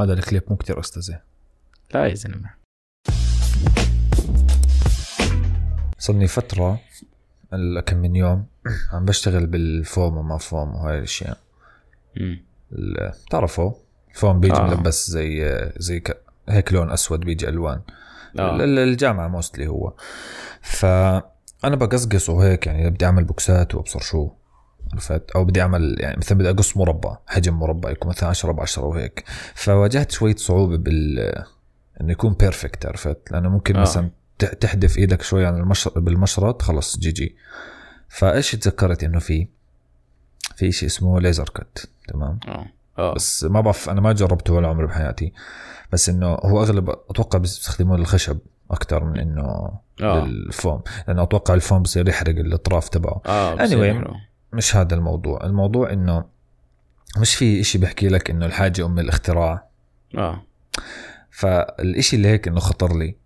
هذا الكليب مو كتير استاذه لا يا زلمة. صرني فترة كم من يوم عم بشتغل بالفوم وما فوم وهاي الأشياء. بتعرفوا الفوم بيجي آه. ملبس زي زي ك... هيك لون أسود بيجي ألوان. آه. ال- الجامعة موستلي هو. فأنا بقصقص وهيك يعني بدي أعمل بوكسات وأبصر شو. عرفت أو بدي أعمل يعني مثلا بدي أقص مربع حجم مربع يكون مثلا 10 ب 10 وهيك. فواجهت شوية صعوبة بال إنه يكون perfect عرفت؟ لأنه ممكن آه. آه. مثلا تحدف إيدك شوي عن المشرط بالمشرط خلص GG. فإيش تذكرت إنه في؟ في شيء اسمه laser cut تمام؟ آه. آه. بس ما بعرف أنا ما جربته ولا عمري بحياتي. بس إنه هو أغلب أتوقع بيستخدموه للخشب أكثر من إنه آه. للفوم. لأنه أتوقع الفوم بصير يحرق الأطراف تبعه. بصير Anyway. مش هذا الموضوع. الموضوع إنه مش في إشي بحكي لك إنه الحاجة أم الاختراع. آه. فالإشي اللي هيك إنه خطر لي.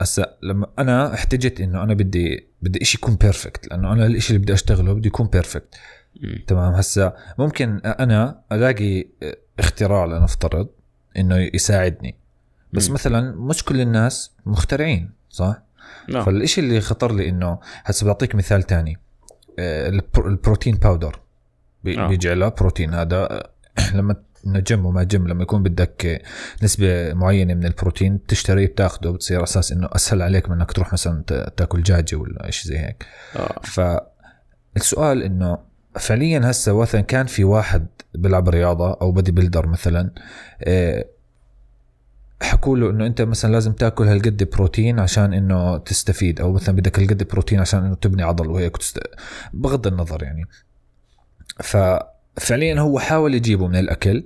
هسا لما أنا احتجت إنه أنا بدي بدي إشي يكون perfect لأنه أنا الإشي اللي بدي أشتغله بدي يكون perfect. تمام؟ هسا ممكن أنا ألاقي اختراع لنفترض إنه يساعدني. بس مم. مثلا مش كل الناس مخترعين صح؟ نعم فالإشي اللي خطر لي إنه هسا بعطيك مثال تاني. آه، ال protein powder بي- آه. بيجي له بروتين هذا آه، لما إنه جيم وما جيم لما يكون بدك آه، نسبة معينة من البروتين تشتريه بتاخده بتصير أساس إنه أسهل عليك من إنك تروح مثلا تاكل دجاجة ولا شيء زي هيك. فالسؤال إنه فعليا هسه مثلا كان في واحد بيلعب رياضة أو bodybuilder مثلا آه، حكوا له إنه أنت مثلا لازم تأكل هالقد بروتين عشان إنه تستفيد أو مثلا بدك هالقد بروتين عشان إنه تبني عضل وهيك وتست... بغض النظر يعني. ففعليا هو حاول يجيبه من الأكل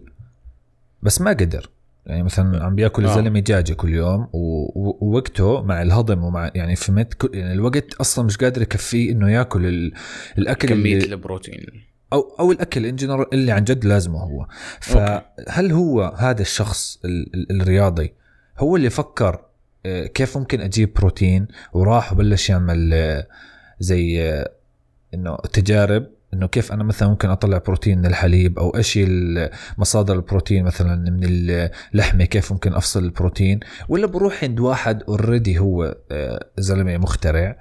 بس ما قدر. يعني مثلا عم بيأكل آه. الزلمة دجاجه كل يوم ووقته مع الهضم ومع يعني فهمت يعني الوقت أصلا مش قادر يكفيه إنه يأكل ال... الأكل كمية اللي البروتين. أو أو الأكل ان جنرال اللي عن جد لازمه هو فهل هو هذا الشخص ال- ال- الرياضي هو اللي فكر آه، كيف ممكن أجيب بروتين وراح وبلش يعمل آه، زي آه، إنه تجارب إنه كيف أنا مثلا ممكن أطلع بروتين من الحليب أو إيش ال- مصادر البروتين مثلا من اللحمة كيف ممكن أفصل البروتين ولا بروح عند واحد already هو زلمة مخترع.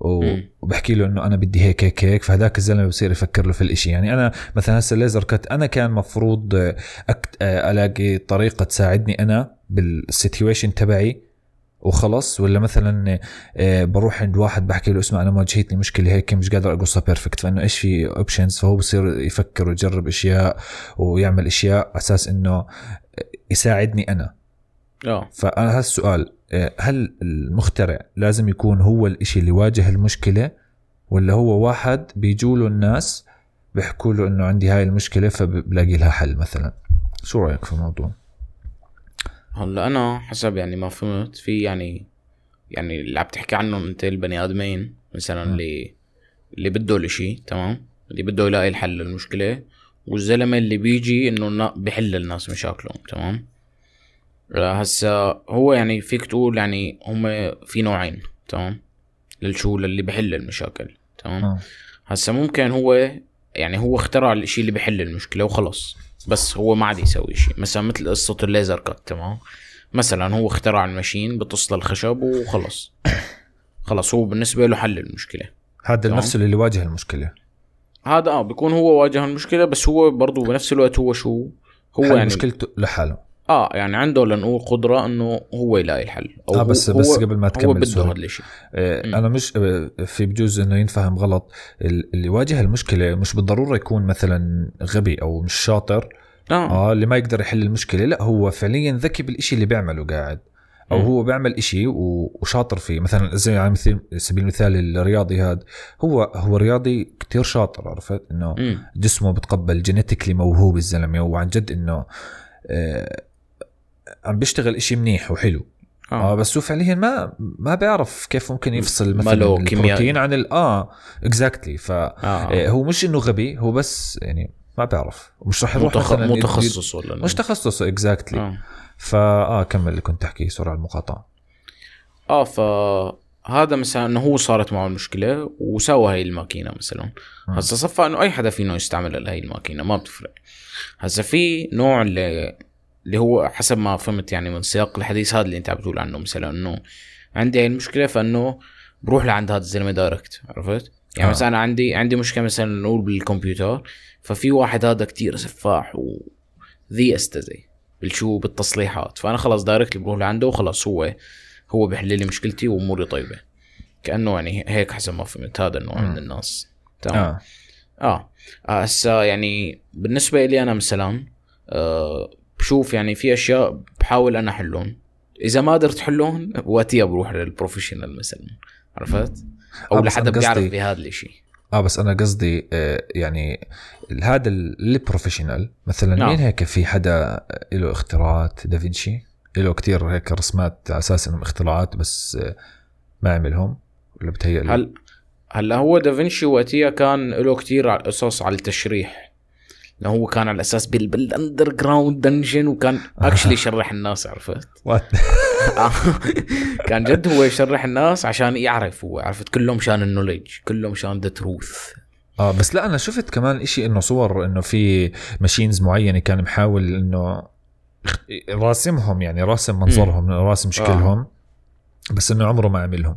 وبحكي له إنه أنا بدي هيك هيك هيك فهذاك الزلمة بصير يفكر له في الإشي. يعني أنا مثلا هسه ال laser cut أنا كان مفروض أكت... آه، ألاقي طريقة تساعدني أنا بال situation تبعي وخلص ولا مثلا آه، بروح عند واحد بحكي له اسمع أنا واجهتني مشكلة هيك مش قادر اقصها perfect فإنه إيش في options فهو بصير يفكر ويجرب أشياء ويعمل أشياء على أساس إنه يساعدني أنا. آه. فأنا هالسؤال آه، هل المخترع لازم يكون هو الإشي اللي واجه المشكلة ولا هو واحد بيجوا له الناس بيحكوا له إنه عندي هاي المشكلة فبلاقي لها حل مثلا؟ شو رأيك في الموضوع؟ هلا أنا حسب يعني ما فهمت في يعني يعني اللي عم تحكي عنهم أنت البني آدمين مثلا م. اللي اللي بده الإشي تمام؟ اللي بده يلاقي الحل للمشكلة والزلمة اللي بيجي إنه بحل الناس مشاكلهم تمام؟ هسا هو يعني فيك تقول يعني هم في نوعين تمام؟ للشو للي بحل المشاكل تمام؟ آه. هسا ممكن هو يعني هو اخترع الإشي اللي بحل المشكلة وخلص بس هو ما عاد يسوي شيء مثلا مثل قصة ال laser cut تمام؟ مثلا هو اخترع ال machine بتقص الخشب وخلص. خلص هو بالنسبة له حل المشكلة هذا. نفسه اللي واجه المشكلة. هذا آه بيكون هو واجه المشكلة بس هو برضه بنفس الوقت هو شو؟ هو حل يعني مشكلته لحاله. آه يعني عنده لنقول قدرة إنه هو يلاقي الحل أو آه هو- بس هو بس قبل ما هو تكمل بده sorry. هذا الشيء آه،. أنا مش آه، في بجوز إنه ينفهم غلط ال- اللي واجه المشكلة مش بالضرورة يكون مثلا غبي أو مش شاطر آه آه اللي ما يقدر يحل المشكلة لا هو فعليا ذكي بالإشي اللي بيعمله قاعد أو. هو بيعمل إشي وشاطر فيه مثلا زي على مثل سبيل المثال الرياضي هذا هو هو رياضي كتير شاطر عرفت إنه. جسمه بتقبل جينيتيكلي موهوب الزلمة وعن جد إنه آه عم بيشتغل إشي منيح وحلو. آه. آه بس هو فعليا ما ما بيعرف كيف ممكن يفصل مثلا البروتين. عن ال آه exactly ف آه. آه، هو مش إنه غبي هو بس يعني ما بيعرف. ومش رح يروح متخ... يد- متخصص ولا مش تخصصه exactly آه. فا آه كمل اللي كنت تحكيه sorry على المقاطعة. آه فهذا مثلا إنه هو صارت معه المشكلة وسوى هاي الماكينة مثلا. هسا صفى إنه أي حدا فينه يستعمل هاي الماكينة ما بتفرق. هسا في نوع اللي اللي هو حسب ما فهمت يعني من سياق الحديث هذا اللي انت عم بتقول عنه مثلا إنه عندي هاي المشكلة فإنه بروح لعند هذا الزلمة direct عرفت؟ يعني آه. آه. مثلا عندي عندي مشكلة مثلا نقول بالكمبيوتر ففي واحد هذا كتير سفاح وذي استزي بالشو بالتصليحات فأنا خلاص direct بروح لعنده وخلاص هو هو بحل لي مشكلتي وأموري طيبة كأنه يعني هيك حسب ما فهمت هذا النوع. من الناس تمام آه آه آه، هسا يعني بالنسبة لي أنا مثلا آه بشوف يعني في أشياء بحاول أنا أحلهم. إذا ما قدرت احلهم وقتها بروح لل professional مثلا. عرفت؟ آه، أو بس لحدا بيعرف بهذا الشيء آه بس أنا قصدي آه يعني هذا ال professional مثلا نعم. مين هيك في حدا له اختراعات؟ دافنشي له كتير هيك رسمات على أساس إنهم اختراعات بس آه ما عملهم. ولا بتهيألي؟ هل هلا هو دافنشي وقتها كان له كتير قصص على التشريح. لأنه هو كان على أساس بال بال underground dungeon وكان actually يشرح الناس عرفت؟ آه. كان جد هو يشرح الناس عشان يعرف هو عرفت؟ كله مشان ال knowledge كله مشان the truth آه بس لا أنا شفت كمان إشي إنه صور إنه في machines معينة كان محاول إنه راسمهم يعني راسم منظرهم راسم شكلهم بس إنه عمره ما عملهم.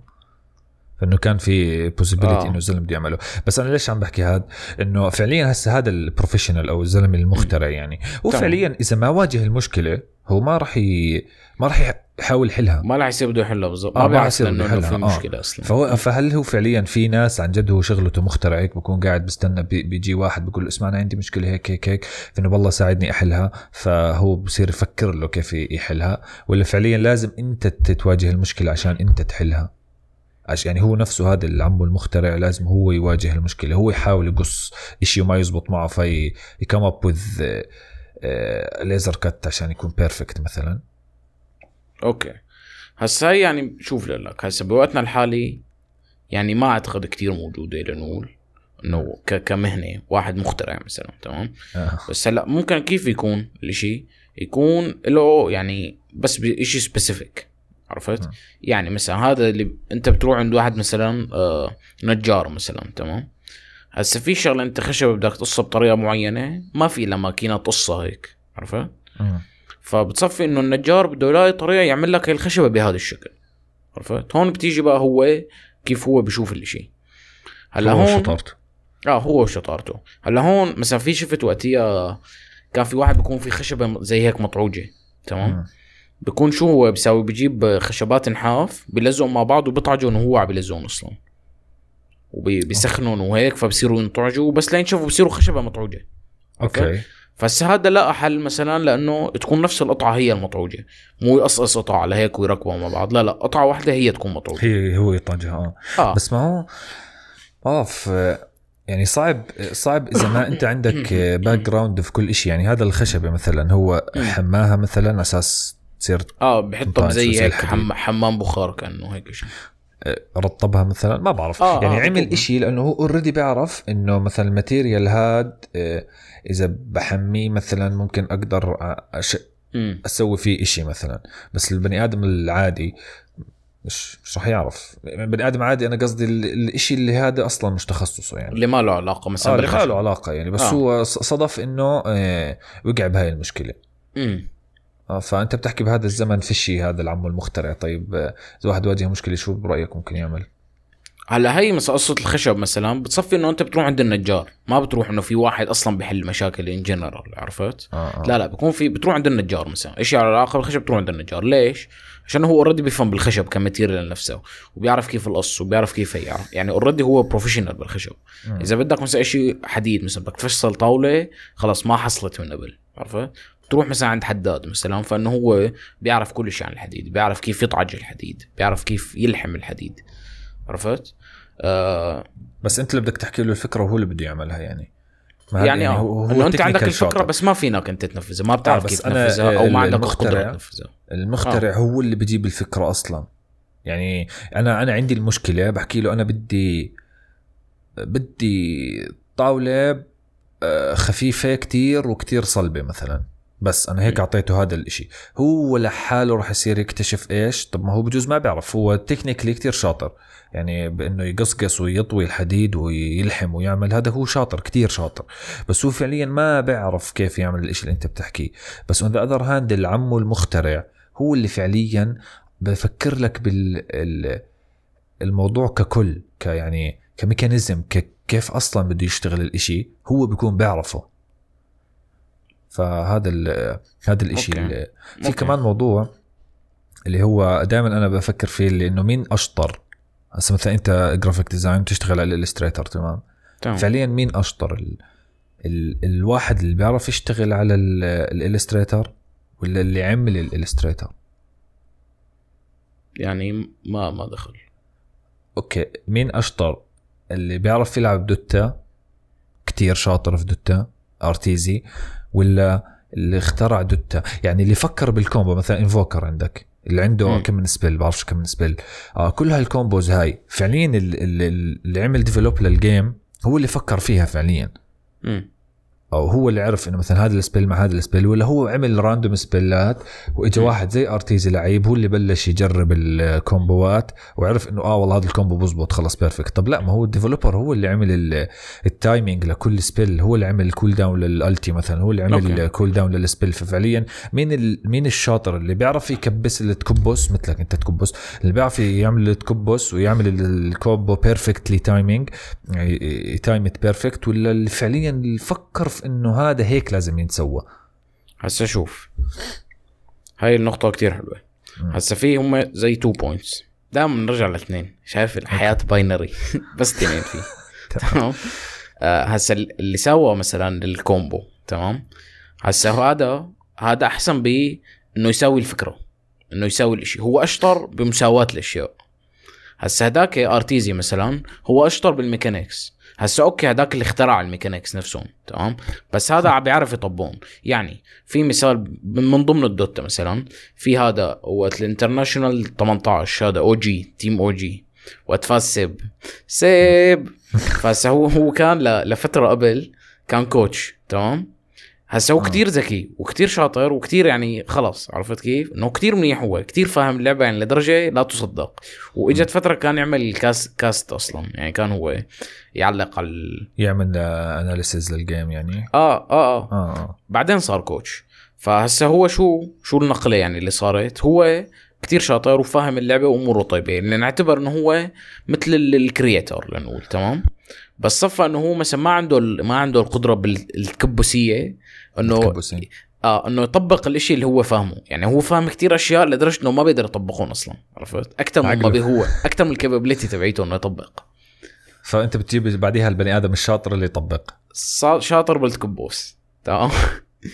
فإنه كان في possibility آه. إنه الزلمة بده يعمله. بس أنا ليش عم بحكي هذا إنه فعليا هسه هذا ال professional أو الزلمة المخترع يعني. هو تمام. فعليا إذا ما واجه المشكلة هو ما راح ي... ما راح يحاول يحلها. ما راح يصير بده يحلها بالضبط آه، ما ما راح يصير بده إنه في يحلها، آه. مشكلة أصلا. فهو فهل هو فعليا في ناس عن جد هو شغلته مخترع هيك؟ بكون قاعد بستنى بي- بيجي واحد بيقول له اسمع أنا عندي مشكلة هيك هيك هيك. انه والله ساعدني أحلها. فهو بصير يفكر له كيف يحلها. ولا فعليا لازم أنت تتواجه المشكلة عشان أنت تحلها. عش يعني هو نفسه هذا اللي عمه المخترع لازم هو يواجه المشكلة هو يحاول يقص إشي وما يزبط معه في ي come up with laser cut عشان يكون perfect مثلا. okay. هسا هي يعني شوف لك هسا بوقتنا الحالي يعني ما أعتقد كتير موجودة لنقول إنه كمهنة واحد مخترع مثلا تمام؟ آه. بس هلأ ممكن كيف يكون الإشي؟ يكون له يعني بس بشيء سبيسيفيك عرفت؟ م. يعني مثلا هذا اللي أنت بتروح عند واحد مثلا آه نجار مثلا تمام؟ هسا في شغلة أنت خشبه بدك تقصها بطريقة معينة ما في الا ماكينه تقصها هيك عرفت. فبتصفي إنه النجار بده يلاقي طريقة يعمل لك هاي الخشبة بهذا الشكل عرفت؟ هون بتيجي بقى هو كيف هو بشوف الإشي. هلا هو هون شطارته. آه هو وشطارته هلا هون مثلا في شفت وقتها كان في واحد بيكون في خشبة زي هيك مطعوجة تمام؟ مم. بيكون شو هو بيساوي؟ بيجيب خشبات نحاف بيلزقهم مع بعض وبيطعجهم وهو عم بيلزقهم أصلا. وبيسخنهم وهيك فبصيروا ينطعجوا بس لين شافوا بصيروا خشبة مطعوجة. أوكي. فهسا هذا لقى حل مثلا لأنه تكون نفس القطعة هي المطعوجة. مو يقصقص قطع على هيك ويركبوا مع بعض. لا لا قطعة واحدة هي تكون مطعوجة. هي هو يطعجها آه. آه. بس ما هو في يعني صعب صعب إذا ما أنت عندك background في كل شيء يعني هذا الخشبة مثلا هو. حماها مثلا أساس تصير آه بحطها مطعج زي هيك. حم... حمام بخار كأنه هيك شيء رطبها مثلا ما بعرف آه، يعني آه، عمل. إشي لأنه هو already بيعرف إنه مثلا ال material هاد آه، إذا بحميه مثلا ممكن أقدر أش... أسوي فيه إشي مثلا بس البني آدم العادي مش مش رح يعرف بني آدم عادي أنا قصدي ال- الإشي اللي هذا أصلا مش تخصصه يعني اللي ما له علاقة مثلا آه اللي ما. له علاقة يعني بس آه. هو صدف إنه آه، وقع بهاي المشكلة امم آه، فأنت بتحكي بهذا الزمن فيشي هذا العم المخترع. طيب آه، اذا واحد واجه مشكلة شو برأيك ممكن يعمل؟ هلا هي مثلا قصة الخشب مثلا. بتصفي إنه أنت بتروح عند النجار. ما بتروح إنه في واحد أصلا بحل مشاكل ان جنرال عرفت؟ آه آه. لا لا بكون في بتروح عند النجار مثلا. إيش على علاقه بالخشب بتروح عند النجار. ليش؟ عشان هو already بيفهم بالخشب ك material نفسه وبيعرف كيف القص وبيعرف كيف يعرف يعني already هو professional بالخشب. مم. إذا بدك مثلا شيء حديد مثلا بدك تفصل طاولة خلاص ما حصلت من قبل عرفت؟ تروح مثلا عند حداد مثلا فإنه هو بيعرف كل شيء عن الحديد بيعرف كيف يطعج الحديد بيعرف كيف يلحم الحديد. عرفت؟ آه بس أنت اللي بدك تحكي له الفكرة وهو اللي بده يعملها يعني. ما هذا يعني, آه إنه أنت عندك الفكرة شاطر. بس ما فينك أنت تنفذها ما بتعرف آه، كيف تنفذها أو آه، ما عندك المخترع- القدره تنفذها. المخترع آه. هو اللي بجيب الفكرة أصلا. يعني أنا أنا عندي المشكلة بحكي له أنا بدي بدي طاولة آه، خفيفة كتير وكتير صلبة مثلا. بس أنا هيك أعطيته هذا الإشي. هو لحاله راح يصير يكتشف إيش؟ طب ما هو بجوز ما بيعرف. هو تكنيكلي كتير شاطر. يعني بإنه يقصقص ويطوي الحديد ويلحم ويعمل هذا هو شاطر كتير شاطر. بس هو فعليا ما بيعرف كيف يعمل الإشي اللي أنت بتحكيه. بس on the other hand العمو المخترع هو اللي فعليا بفكر لك بال الموضوع ككل كيعني ك mechanism كيف أصلا بده يشتغل الإشي هو بيكون بيعرفه. فهذا ال هذا الإشي اللي في. كمان موضوع اللي هو دائما أنا بفكر فيه اللي إنه مين أشطر؟ هسه مثلا أنت graphic design تشتغل على ال Illustrator تمام؟ تمام. فعليا مين أشطر؟ ال... ال... الواحد اللي بيعرف يشتغل على ال Illustrator ولا اللي عمل ال Illustrator؟ يعني ما ما دخل. okay مين أشطر اللي بيعرف يلعب Dota؟ كتير شاطر في Dota Arteezy ولا اللي اخترع Dota يعني اللي فكر بال combo مثلا Invoker عندك اللي عنده م. كم من spell بعرفش كم من spell آه كل هال combos هاي فعليا اللي, اللي عمل develop لل game هو اللي فكر فيها فعليا م. أو هو اللي عرف إنه مثلا هذا ال spell مع هذا ال spell ولا هو عمل random spell ات واجى واحد زي Arteezy لعيب هو اللي بلش يجرب ال combo ات وعرف إنه آه والله هذا ال combo بزبط خلص perfect طب لا ما هو ال developer هو اللي عمل ال timing لكل spell هو اللي عمل ال cooldown لل ulti مثلا هو اللي عمل ال cooldown لل spell. ففعليا مين مين الشاطر اللي بيعرف يكبس التكبس مثلك أنت تكبس. اللي بيعرف يعمل التكبس ويعمل ال combo perfectly timing timed perfect ولا اللي فعليا فكر في إنه هذا هيك لازم يتسوى هسا شوف. هاي النقطة كتير حلوة. هسا في هم زي two points دائما نرجع لاثنين. شايف الحياة binary بس اثنين فيه. تمام. آه، هسا اللي سوى مثلا ال combo تمام؟ هسا هذا هذا أحسن ب إنه يسوي الفكرة. إنه يسوي الإشي. هو أشطر بمساواة الأشياء. هسا هداك Arteezy مثلا هو أشطر بال mechanics. هسا okay هذاك اللي اخترع ال mechanics نفسهم تمام؟ بس هذا عم بيعرف يطبقهم يعني في مثال من ضمن ال Dota مثلا في هذا وقت ال International 18 هذا OG team OG وقت فاز Ceb. Ceb! فهسا هو هو كان لفترة قبل كان coach تمام؟ هسا هو آه. كتير ذكي وكتير شاطر وكتير يعني خلص عرفت كيف؟ إنه كتير منيح هو كتير فاهم اللعبة يعني لدرجة لا تصدق. وإجت فترة كان يعمل cast cast أصلا يعني كان هو يعلق على يعمل analysis لل game يعني؟ آه, آه آه. آه, آه. بعدين صار coach فهسا هو شو شو النقلة يعني اللي صارت؟ هو كتير شاطر وفاهم اللعبة وأموره طيبة يعني نعتبر إنه هو مثل الكرياتور لنقول تمام؟ بس صفى إنه هو مثلا ما عنده ما عنده القدرة بالكبسيه إنه آه إنه يطبق الإشي اللي هو فاهمه. يعني هو فاهم كتير أشياء لدرجة إنه ما بيقدر يطبقهم أصلا عرفت؟ أكثر من ما هو أكثر من الكابابيلتي تبعيته إنه يطبق. فأنت بتجيب بعديها البني آدم الشاطر اللي يطبق. شاطر بالكبوس. تمام؟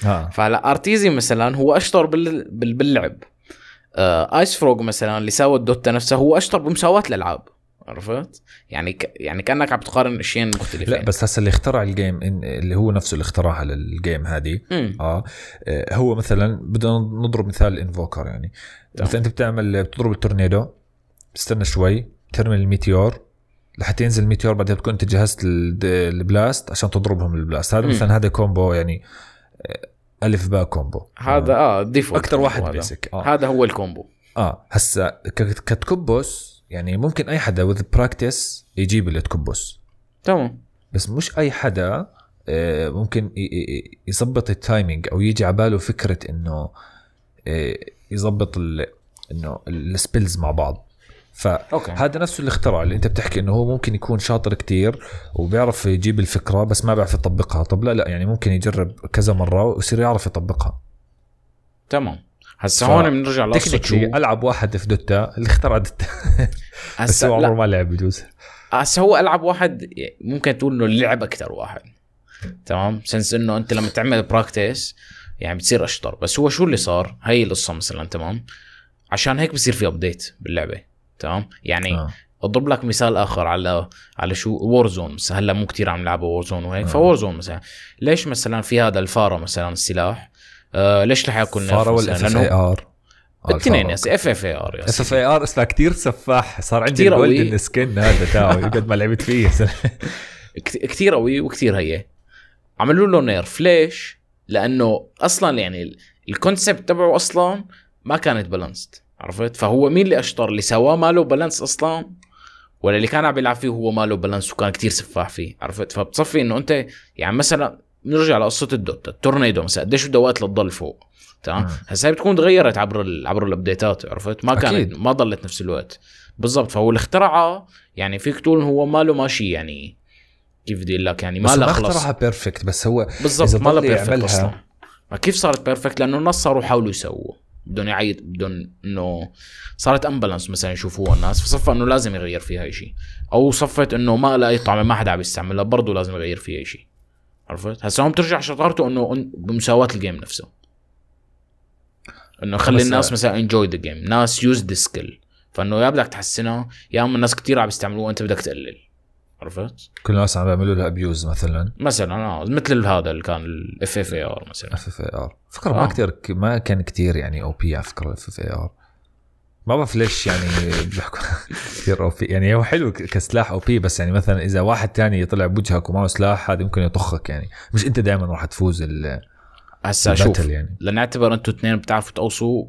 آه. فهلا أرتيزي مثلا هو أشطر بال... بال... باللعب. آه IceFrog مثلا اللي ساوى ال Dota نفسه هو أشطر بمساواة الألعاب. عرفت؟ يعني ك... يعني كأنك عم تقارن اشياء مختلفين لا بس هسه اللي اخترع ال game اللي هو نفسه اللي اخترعها لل game هذه. آه. آه هو مثلا بدنا نضرب مثال Invoker يعني. مثلا أنت بتعمل بتضرب التورنيدو تستنى شوي ترمي ال meteor لحتى ينزل ال meteor بعدين بتكون أنت جهزت ال blast عشان تضربهم ال blast. هذا مثلا هذا combo يعني آه، ألف باء combo هذا آه default أكثر واحد basic آه. هذا هو ال combo آه هسا كتكبس يعني ممكن أي حدا with practice يجيب اللي تكبس تمام. بس مش أي حدا آه، ممكن يظبط ال timing أو يجي على باله فكرة إنه آه، يظبط إنه ال spells مع بعض. فهذا نفسه اللي اخترعه اللي أنت بتحكي إنه هو ممكن يكون شاطر كتير وبيعرف يجيب الفكرة بس ما بيعرف يطبقها. طب لا لا يعني ممكن يجرب كذا مرة ويصير يعرف يطبقها. تمام. هسا هون بنرجع لقصة شو ألعب واحد في Dota. اللي اخترع Dota. بس هو عمره ما لعب بجوز. هسا هو ألعب واحد ممكن تقول إنه لعب أكثر واحد. تمام؟ since إنه أنت لما تعمل practice يعني بتصير أشطر. بس هو شو اللي صار؟ هي القصة مثلا تمام؟ عشان هيك بصير في update باللعبة. تمام؟ يعني آه. أضرب لك مثال آخر على على شو؟ وور زون مثلا هلأ مو كثير عم يلعبوا وور زون وهيك آه. فور زون مثلا. ليش مثلا في هذا الفارة مثلا السلاح؟ آه ليش رح يكون فارا ولا اف اي ار الاثنين يا اف اف اي ار اف اف اي ار اسمها كثير سفاح. صار عندي الجولدن سكن هذا تاعه قد ما لعبت فيه. كثير قوي وكثير هي. عملوا له نيرف ليش؟ لأنه أصلا يعني ال concept تبعه أصلا ما كانت balanced عرفت؟ فهو مين اللي أشطر؟ اللي سواه ما له balance أصلا ولا اللي كان عم يلعب فيه هو ما له balance وكان كتير سفاح فيه عرفت؟ فبتصفي إنه أنت يعني مثلا نرجع لقصة ال Dota التورنيدو مثلا قديش بده وقت لتضل فوق تمام. هسه هي بتكون تغيرت عبر ال... عبر الابديتات عرفت؟ ما كانت أكيد. ما ضلت نفس الوقت. بالضبط فهو اللي اخترعها يعني فيك تقول هو ما له ماشي يعني كيف بدي أقول لك يعني ما له خلص. اخترعها perfect بس هو بالضبط ما له perfect أصلا. ما كيف صارت perfect لأنه الناس صاروا يحاولوا يسووا. بدهم يعيد بدهم إنه صارت imbalance مثلا يشوفوها الناس فصفى إنه لازم يغير فيها شيء أو صفت إنه ما لها أي طعم ما حدا عم يستعملها برضه لازم يغير فيها شيء عرفت؟ هسه هون بترجع شطارته إنه بمساواة ال game نفسه. إنه خلي الناس مثلا enjoy the game ناس use the skill فإنه يا بدك تحسنها يا أما الناس كتير عم يستعملوها وانت بدك تقلل. عرفت؟ كل الناس عم بيعملوا لها abuse مثلا. مثلا آه مثل هذا اللي كان ال FFAR مثلا. FFAR فكرة ما آه. كثير ما كان كثير يعني OP على فكرة ال FFAR ما بعرف ليش يعني بيحكوا كثير OP يعني هو حلو كسلاح OP بس يعني مثلا إذا واحد تاني طلع بوجهك ومعه سلاح هذا ممكن يطخك يعني. مش أنت دائما راح تفوز ال- هسا شوف يعني. لنعتبر أنتوا اثنين بتعرفوا تقوصوا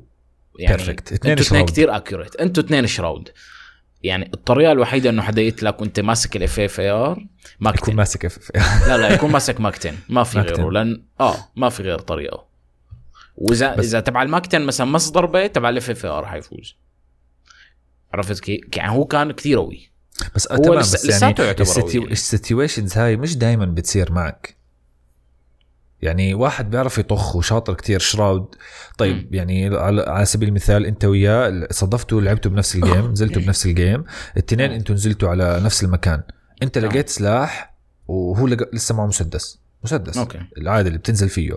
يعني. أنتوا اثنين اثنين Shroud. كثير accurate أنتوا اثنين Shroud يعني الطريقة الوحيدة إنه حدا يقتلك وأنت ماسك ال FFAR يكون MAC-10 ماسك FF لا لا يكون ماسك MAC-10 ما في. غيره لأن آه ما في غير طريقة. واذا إذا تبع ال MAC-10 مثلا miss ضربه تبع ال FFAR حيفوز. عرفت كيف؟ يعني هو كان كثير قوي بس آه هو تمام بس يعني قوي يعني. ال situations هاي مش دائما بتصير معك يعني واحد بيعرف يطخ وشاطر كتير Shroud طيب مم. يعني على سبيل المثال انت وياه صدفتوا لعبتوا بنفس ال game نزلتوا بنفس ال game الاثنين آه. أنتوا نزلتوا على نفس المكان انت آه. لقيت سلاح وهو لق... لسه معه مسدس مسدس okay العادي اللي بتنزل فيه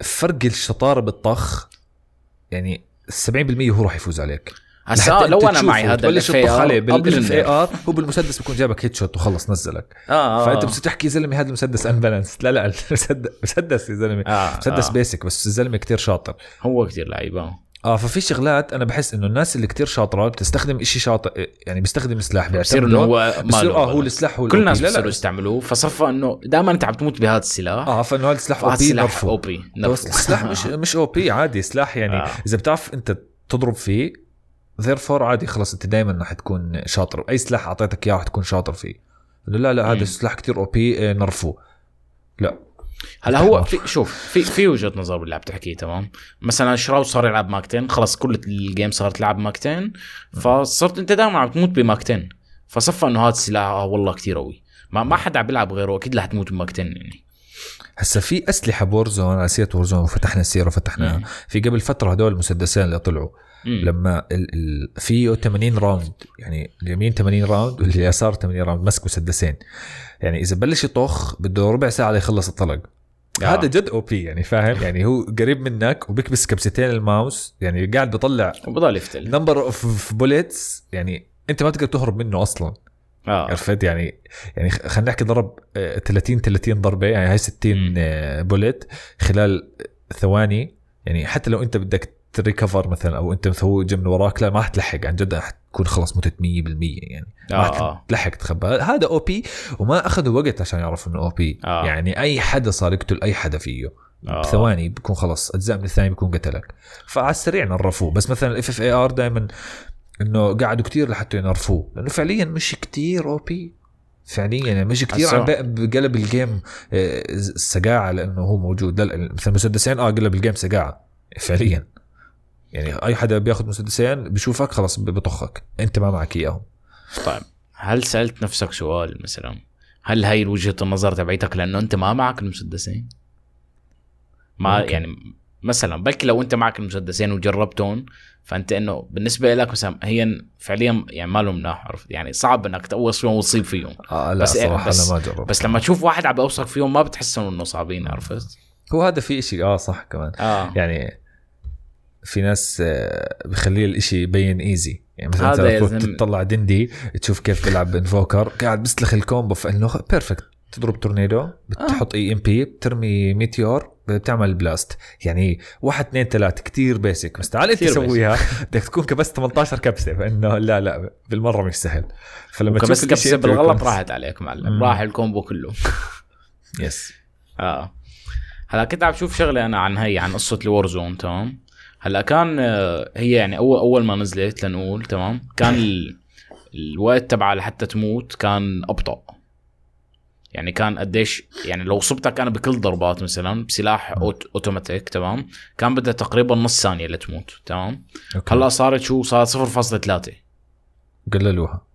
فرق الشطارة بالطخ يعني 70% هو راح يفوز عليك هسا آه، لو أنا معي هذا ال F تطخ عليه قبل بال F. R هو بالمسدس بيكون جابك headshot وخلص نزلك. آه آه فأنت بتصير تحكي يا زلمة هذا المسدس imbalance لا لا المسدس مسدس يا زلمة. آه مسدس آه. basic بس الزلمة كتير شاطر. هو كثير لعيب آه. آه ففي شغلات أنا بحس إنه الناس اللي كتير شاطرة بتستخدم إشي شاطر يعني بيستخدم سلاح بصير إنه هو بصير آه هو. السلاح هو كل ال الناس بصيروا لا يستعملوه فصفى إنه دائما أنت عم تموت بهذا السلاح. آه فإنه هذا السلاح OP السلاح OP بس السلاح مش مش OP عادي. سلاح يعني آه. إذا بتعرف أنت تضرب فيه therefore عادي خلص أنت دائما رح تكون شاطر. أي سلاح أعطيتك إياه رح تكون شاطر فيه. لا لا. هذا السلاح كتير OP نرفوه لا. هلا هو في شوف في في وجهة نظر باللي عم تحكيه تمام؟ مثلا شراود صار يلعب ماكتين خلص كل ال game صارت تلعب ماكتين فصرت أنت دائما عم تموت بماكتين. فصفى إنه هذا السلاح آه والله كتير قوي. ما ما حدا عم بيلعب غيره أكيد رح تموت بماكتين يعني. هسا في أسلحة ب Warzone على سيرة Warzone وفتحنا السيرة وفتحناها. في قبل فترة هدول المسدسين اللي طلعوا. مم. لما ال ال فيه 80 round. يعني اليمين 80 round واليسار 80 راوند مسك مسدسين يعني إذا بلش يطخ بده ربع ساعة ليخلص الطلق. آه. هذا جد OP يعني فاهم؟ يعني هو قريب منك وبيكبس كبستين الماوس. يعني قاعد بيطلع وبضل يفتل. number of bullets يعني أنت ما تقدر تهرب منه أصلا. آه. عرفت؟ يعني يعني خلينا نحكي ضرب آه، 30 30 ضربة. يعني هاي 60 مم. آه، bullet خلال ثواني. يعني حتى لو أنت بدك ت recover مثلا أو أنت مثلا جاي من وراك لا ما حتلحق عن جد حتكون خلص متت 100% يعني. ما آه حتلحق تخبى. هذا OP وما أخذوا وقت عشان يعرفوا إنه OP. آه. يعني أي حدا صار يقتل أي حدا فيه آه. بثواني بيكون خلص أجزاء من الثانية بيكون قتلك. فعلى السريع نرفوه. بس مثلا ال FFAR دائما إنه قعدوا كتير لحتى ينرفوه. لأنه فعليا مش كتير OP. فعليا يعني مش كتير. هسا- عم بقلب ال game آه، سقاعة لأنه هو موجود. لا مثلا مسدسين آه قلب ال game سقاعة. فعليا. يعني أي حدا بياخذ مسدسين بشوفك خلص بطخك. أنت ما معك إياهم. طيب هل سألت نفسك سؤال مثلا؟ هل هاي وجهه النظر تبعيتك لأنه أنت ما معك المسدسين؟ ما ممكن. يعني مثلا بلكي لو أنت معك المسدسين وجربتهم فأنت إنه بالنسبة لك مثلا هي فعليا يعني ما لهم مناح عرفت؟ يعني صعب إنك تقوص فيهم وتصيب فيهم. آه لا بس إيه، صراحة بس- أنا ما جربت. بس لما تشوف واحد عم بوصك فيهم ما بتحسهم إنه صعبين عرفت؟ هو هذا في إشي آه صح كمان. آه. يعني في ناس آه، بخليه الإشي يبين ايزي يعني مثلا هذا انت زلمة. تطلع دندي تشوف كيف بيلعب Invoker قاعد بيسلخ ال combo فانه perfect تضرب تورنيدو بتحط EMP بترمي meteor بتعمل blast يعني واحد اثنين ثلاث كتير basic بس تعال أنت تسويها بدك تكون كبست 18 كبسة. فإنه لا لا بالمرة مش سهل. فلما تشوف كبسة بالغلط راحت عليك معلم. راح ال combo كله. yes آه. هلا كنت عم شوف شغلة أنا عن هي عن قصة ال Warzone تمام؟ هلا كان آه، هي يعني اول أول ما نزلت لنقول تمام؟ كان ال... الوقت تبعها لحتى تموت كان أبطأ. يعني كان قديش يعني لو صبتك أنا بكل ضربات مثلا بسلاح أوت... أوتوماتيك تمام؟ كان بدها تقريبا نص ثانية لتموت تمام؟ okay. هلا صارت شو؟ صارت 0.3 قللوها.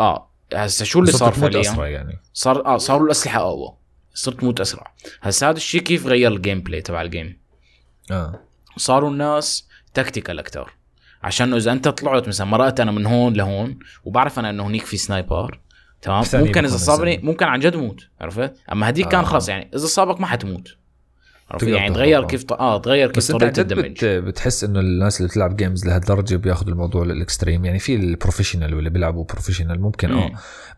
آه هسه شو اللي صار فعليا؟ يعني. صار آه صاروا الأسلحة أقوى. صرت تموت أسرع. هسا هذا الشيء كيف غير ال gameplay تبع ال game آه. صاروا الناس tactical أكثر عشان إذا أنت طلعت مثلا مرقت أنا من هون لهون وبعرف أنا إنه هنيك في sniper تمام؟ ممكن إذا صابني. ممكن عن جد موت عرفت؟ أما هديك كان آه. خلص يعني إذا صابك ما حتموت. عرفت؟ يعني. تغير كيف ط... آه تغير كيف بس طريقة الدمج. بت بتحس إنه الناس اللي بتلعب games لهالدرجة بياخذوا الموضوع لل extreme. يعني في ال professional واللي بيلعبوا professional ممكن آه.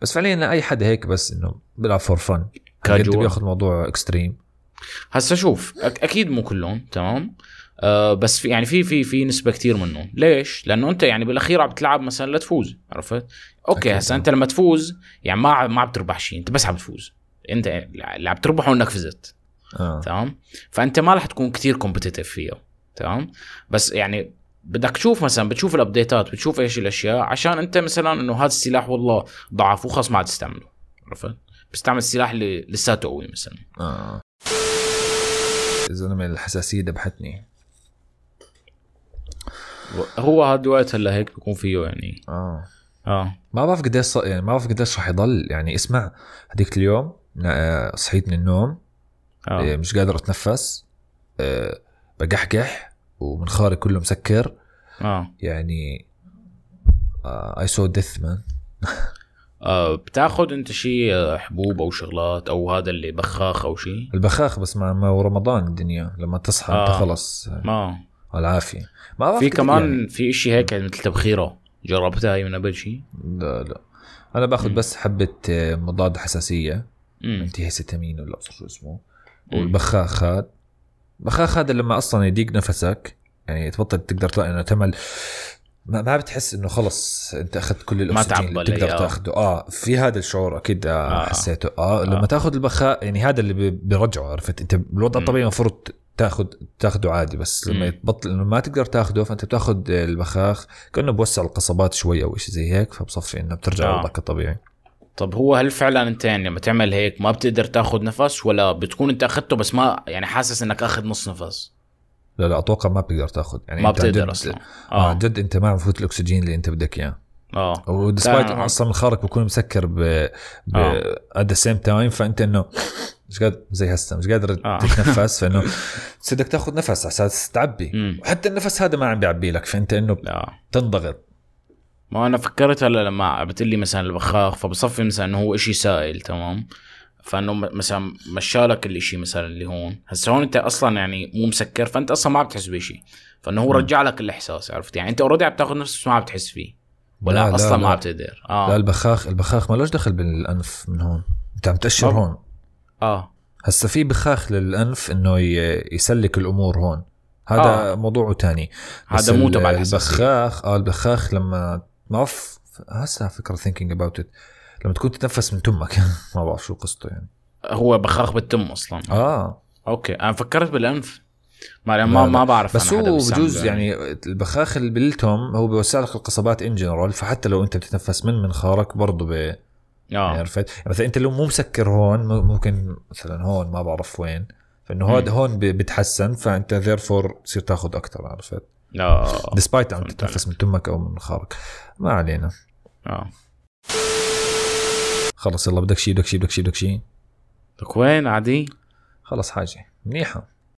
بس فعليا أي حدا هيك بس إنه بيلعب for fun casual. بياخذ الموضوع extreme هسا شوف أك- أكيد مو كلهم تمام؟ آه بس في يعني في في في نسبة كتير منهم ليش؟ لأنه أنت يعني بالأخير عم تلعب مثلا لتفوز عرفت؟ okay. هسا أنت لما تفوز يعني ما ما عم تربح شيء أنت بس عم تفوز. أنت اللي عم تربحه إنك فزت. آه. تمام؟ فأنت ما رح تكون كتير competitive فيها. تمام؟ بس يعني بدك تشوف مثلا بتشوف ال updateات بتشوف إيش الأشياء عشان أنت مثلا إنه هذا السلاح والله ضعف وخلص ما عاد تستعمله عرفت؟ بستعمل السلاح اللي لساته قوي مثلا. آه. الزلمه الحساسية دبحتني. هو هذا الوقت هلا هيك بيكون فيه يعني. آه. آه. ما بعرف قديش ص- يعني ما بعرف قديش رح يضل. يعني اسمع هديك اليوم آه، صحيت من النوم. آه. آه مش قادر أتنفس. آه، بقحقح ومنخاري كله مسكر. آه, يعني I saw death man آه. بتاخذ أنت شيء آه، حبوب أو شغلات أو هذا اللي بخاخ أو شيء البخاخ بس مع ما رمضان الدنيا. لما تصحى أنت آه. خلص. آه، ما العافيه ما بعرف في كمان يعني. في إشي هيك مثل تبخيرة جربتها هي من قبل شيء لا لا أنا باخذ. بس حبة آه، مضاد حساسية antihistamine ولا شو اسمه. والبخاخ هذا البخاخ هذا لما أصلا يضيق نفسك يعني تبطل تقدر تلاقي إنه تعمل ما, ما بتحس إنه خلص أنت أخذت كل الأكسجين اللي آه. تاخذه آه في هذا الشعور أكيد آه. آه. حسيته آه لما آه. تاخذ البخاخ يعني هذا اللي بي- بيرجعه عرفت أنت بالوضع. الطبيعي المفروض تاخذ تاخذه عادي بس لما. تبطل انه ما تقدر تاخذه فأنت بتاخذ البخاخ كأنه بوسع القصبات شوي أو شيء زي هيك فبصفي إنه بترجع آه. لوضعك الطبيعي. طب هو هل فعلا أنت يعني لما تعمل هيك ما بتقدر تاخذ نفس ولا بتكون أنت أخذته بس ما يعني حاسس إنك أخذ نص نفس؟ لا لا أتوقع ما بتقدر تاخذ يعني ما بتقدر أصلا. آه عن آه. جد أنت ما مفوت الأكسجين اللي أنت بدك إياه. آه. انه أصلا منخارك بكون مسكر ب ب آه. at the same time فأنت إنه مش قادر زي هسه مش قادر آه. تتنفس فإنه بدك تاخذ نفس على أساس تعبي. وحتى النفس هذا ما عم بيعبي لك فأنت إنه لا. تنضغط. ما أنا فكرت هلا لما بتقلي مثلا البخاخ فبصفي مثلا إنه هو إشي سائل تمام؟ فإنه مثلا مشالك الإشي مثلا اللي هون. هسه هون أنت أصلا يعني مو مسكر فأنت أصلا ما بتحس بشيء فإنه هو. رجع لك الإحساس عرفت؟ يعني أنت already عم تاخذ نفس ما عم بتحس فيه. ولا لا، لا، أصلا ما لا. عم تقدر لا آه البخاخ البخاخ ما لوش دخل بالأنف من هون. انت عم تاشر طب. هون. آه. هسه في بخاخ للأنف إنه يسلك الأمور هون. هذا آه. موضوع تاني. هذا مو تبع البخاخ آه البخاخ لما ما بعرف هسه فكره thinking about it لما تكون تتنفس من تمك. ما بعرف شو قصته يعني. هو بخاخ بالتم أصلا. آه. okay. أنا فكرت بالأنف. ما ما. ما بعرف بس هو بجوز يعني البخاخ اللي بالتم هو بيوسع لك القصبات in general فحتى لو أنت بتتنفس من منخارك برضه ب يعني آه عرفت؟ يعني مثلا أنت لو مو مسكر هون ممكن مثلا هون ما بعرف وين فإنه هون ب- بتحسن فأنت therefore تصير تاخذ أكثر عرفت؟ آه. despite عم تتنفس من تمك أو من منخارك ما علينا. آه. خلص يلا بدك شيء بدك شيء بدك شيء بدك شيء لك وين عادي؟ خلص حاجة. منيحة.